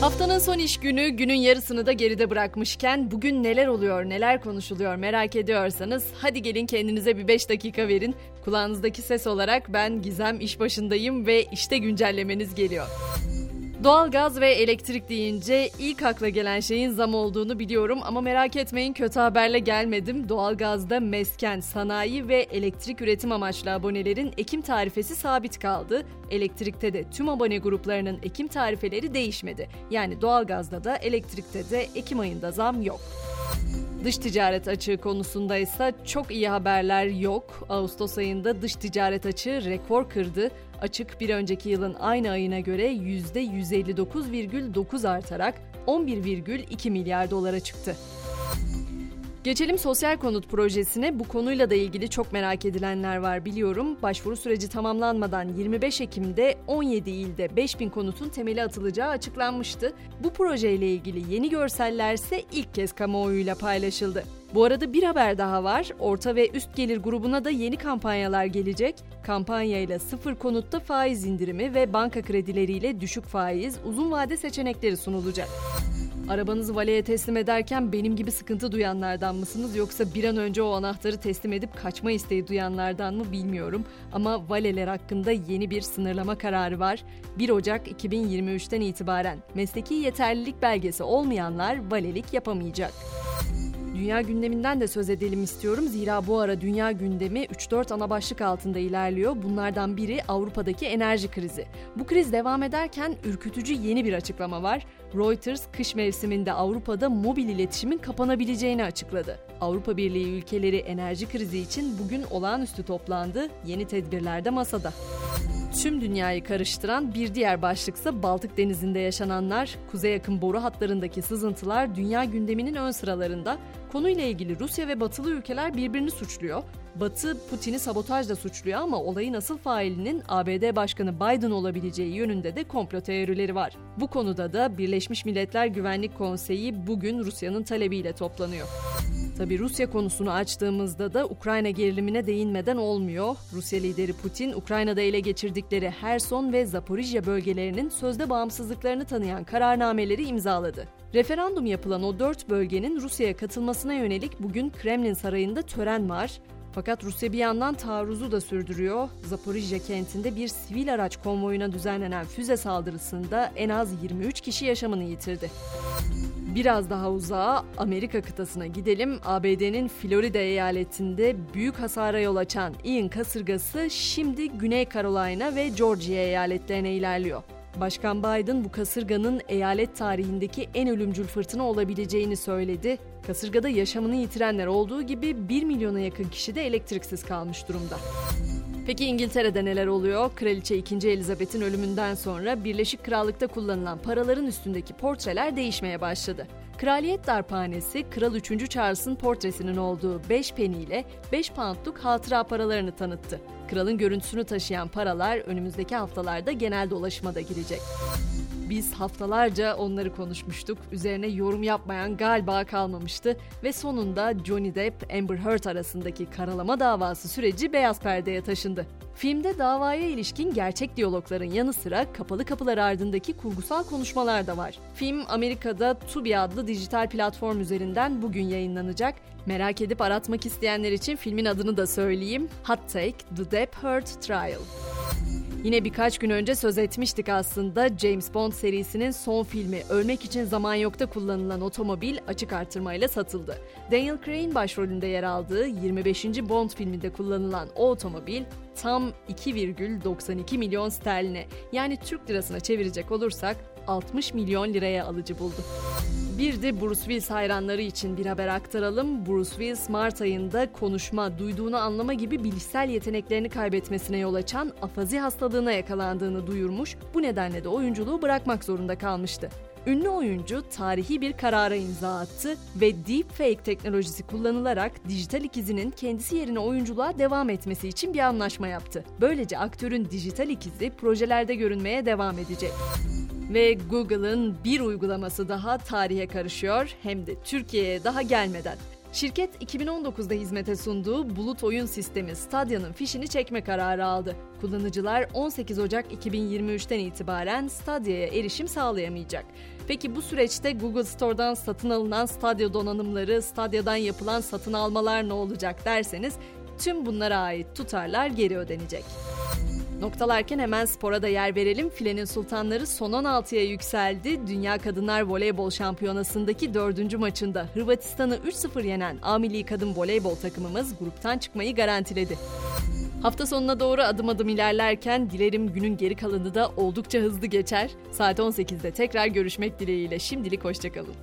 Haftanın son iş günü, günün yarısını da geride bırakmışken bugün neler oluyor, neler konuşuluyor merak ediyorsanız hadi gelin kendinize bir 5 dakika verin. Kulağınızdaki ses olarak ben Gizem iş başındayım ve işte güncellemeniz geliyor. Doğalgaz ve elektrik deyince ilk akla gelen şeyin zam olduğunu biliyorum ama merak etmeyin kötü haberle gelmedim. Doğalgazda mesken, sanayi ve elektrik üretim amaçlı abonelerin Ekim tarifesi sabit kaldı. Elektrikte de tüm abone gruplarının Ekim tarifeleri değişmedi. Yani doğalgazda da elektrikte de Ekim ayında zam yok. Dış ticaret açığı konusunda ise çok iyi haberler yok. Ağustos ayında dış ticaret açığı rekor kırdı. Açık bir önceki yılın aynı ayına göre %159,9 artarak 11,2 milyar dolara çıktı. Geçelim sosyal konut projesine. Bu konuyla da ilgili çok merak edilenler var biliyorum. Başvuru süreci tamamlanmadan 25 Ekim'de 17 ilde 5000 konutun temeli atılacağı açıklanmıştı. Bu projeyle ilgili yeni görseller ise ilk kez kamuoyuyla paylaşıldı. Bu arada bir haber daha var. Orta ve üst gelir grubuna da yeni kampanyalar gelecek. Kampanyayla sıfır konutta faiz indirimi ve banka kredileriyle düşük faiz, uzun vade seçenekleri sunulacak. Arabanızı valeye teslim ederken benim gibi sıkıntı duyanlardan mısınız yoksa bir an önce o anahtarı teslim edip kaçma isteği duyanlardan mı bilmiyorum. Ama valeler hakkında yeni bir sınırlama kararı var. 1 Ocak 2023'ten itibaren mesleki yeterlilik belgesi olmayanlar valelik yapamayacak. Dünya gündeminden de söz edelim istiyorum. Zira bu ara dünya gündemi 3-4 ana başlık altında ilerliyor. Bunlardan biri Avrupa'daki enerji krizi. Bu kriz devam ederken ürkütücü yeni bir açıklama var. Reuters kış mevsiminde Avrupa'da mobil iletişimin kapanabileceğini açıkladı. Avrupa Birliği ülkeleri enerji krizi için bugün olağanüstü toplandı. Yeni tedbirler de masada. Tüm dünyayı karıştıran bir diğer başlıksa Baltık Denizi'nde yaşananlar, kuzey yakın boru hatlarındaki sızıntılar dünya gündeminin ön sıralarında. Konuyla ilgili Rusya ve batılı ülkeler birbirini suçluyor. Batı Putin'i sabotajla suçluyor ama olayın asıl failinin ABD Başkanı Biden olabileceği yönünde de komplo teorileri var. Bu konuda da Birleşmiş Milletler Güvenlik Konseyi bugün Rusya'nın talebiyle toplanıyor. Tabi Rusya konusunu açtığımızda da Ukrayna gerilimine değinmeden olmuyor. Rusya lideri Putin, Ukrayna'da ele geçirdikleri Herson ve Zaporijya bölgelerinin sözde bağımsızlıklarını tanıyan kararnameleri imzaladı. Referandum yapılan o dört bölgenin Rusya'ya katılmasına yönelik bugün Kremlin Sarayı'nda tören var. Fakat Rusya bir yandan taarruzu da sürdürüyor. Zaporijya kentinde bir sivil araç konvoyuna düzenlenen füze saldırısında en az 23 kişi yaşamını yitirdi. Biraz daha uzağa Amerika kıtasına gidelim. ABD'nin Florida eyaletinde büyük hasara yol açan Ian kasırgası şimdi Güney Carolina ve Georgia eyaletlerine ilerliyor. Başkan Biden bu kasırganın eyalet tarihindeki en ölümcül fırtına olabileceğini söyledi. Kasırgada yaşamını yitirenler olduğu gibi 1 milyona yakın kişi de elektriksiz kalmış durumda. Peki İngiltere'de neler oluyor? Kraliçe 2. Elizabeth'in ölümünden sonra Birleşik Krallık'ta kullanılan paraların üstündeki portreler değişmeye başladı. Kraliyet Darphanesi, Kral 3. Charles'ın portresinin olduğu 5 peni ile 5 poundluk hatıra paralarını tanıttı. Kralın görüntüsünü taşıyan paralar önümüzdeki haftalarda genel dolaşıma da girecek. Biz haftalarca onları konuşmuştuk. Üzerine yorum yapmayan galiba kalmamıştı ve sonunda Johnny Depp Amber Heard arasındaki karalama davası süreci beyaz perdeye taşındı. Filmde davaya ilişkin gerçek diyalogların yanı sıra kapalı kapılar ardındaki kurgusal konuşmalar da var. Film Amerika'da Tubi adlı dijital platform üzerinden bugün yayınlanacak. Merak edip aratmak isteyenler için filmin adını da söyleyeyim. Hot Take The Depp Heard Trial. Yine birkaç gün önce söz etmiştik aslında James Bond serisinin son filmi Ölmek için Zaman Yok'ta kullanılan otomobil açık artırmayla satıldı. Daniel Craig başrolünde yer aldığı 25. Bond filminde kullanılan o otomobil tam 2,92 milyon sterline yani Türk lirasına çevirecek olursak 60 milyon liraya alıcı buldu. Bir de Bruce Willis hayranları için bir haber aktaralım. Bruce Willis Mart ayında konuşma, duyduğunu anlama gibi bilişsel yeteneklerini kaybetmesine yol açan afazi hastalığına yakalandığını duyurmuş. Bu nedenle de oyunculuğu bırakmak zorunda kalmıştı. Ünlü oyuncu tarihi bir karara imza attı ve deepfake teknolojisi kullanılarak dijital ikizinin kendisi yerine oyunculuğa devam etmesi için bir anlaşma yaptı. Böylece aktörün dijital ikizi projelerde görünmeye devam edecek. Ve Google'ın bir uygulaması daha tarihe karışıyor hem de Türkiye'ye daha gelmeden. Şirket 2019'da hizmete sunduğu bulut oyun sistemi Stadia'nın fişini çekme kararı aldı. Kullanıcılar 18 Ocak 2023'ten itibaren Stadia'ya erişim sağlayamayacak. Peki bu süreçte Google Store'dan satın alınan Stadia donanımları, Stadia'dan yapılan satın almalar ne olacak derseniz tüm bunlara ait tutarlar geri ödenecek. Noktalarken hemen spora da yer verelim. Filenin sultanları son 16'ya yükseldi. Dünya Kadınlar Voleybol Şampiyonası'ndaki dördüncü maçında Hırvatistan'ı 3-0 yenen A Kadın Voleybol takımımız gruptan çıkmayı garantiledi. Hafta sonuna doğru adım adım ilerlerken dilerim günün geri kalanı da oldukça hızlı geçer. Saat 18'de tekrar görüşmek dileğiyle şimdilik hoşçakalın.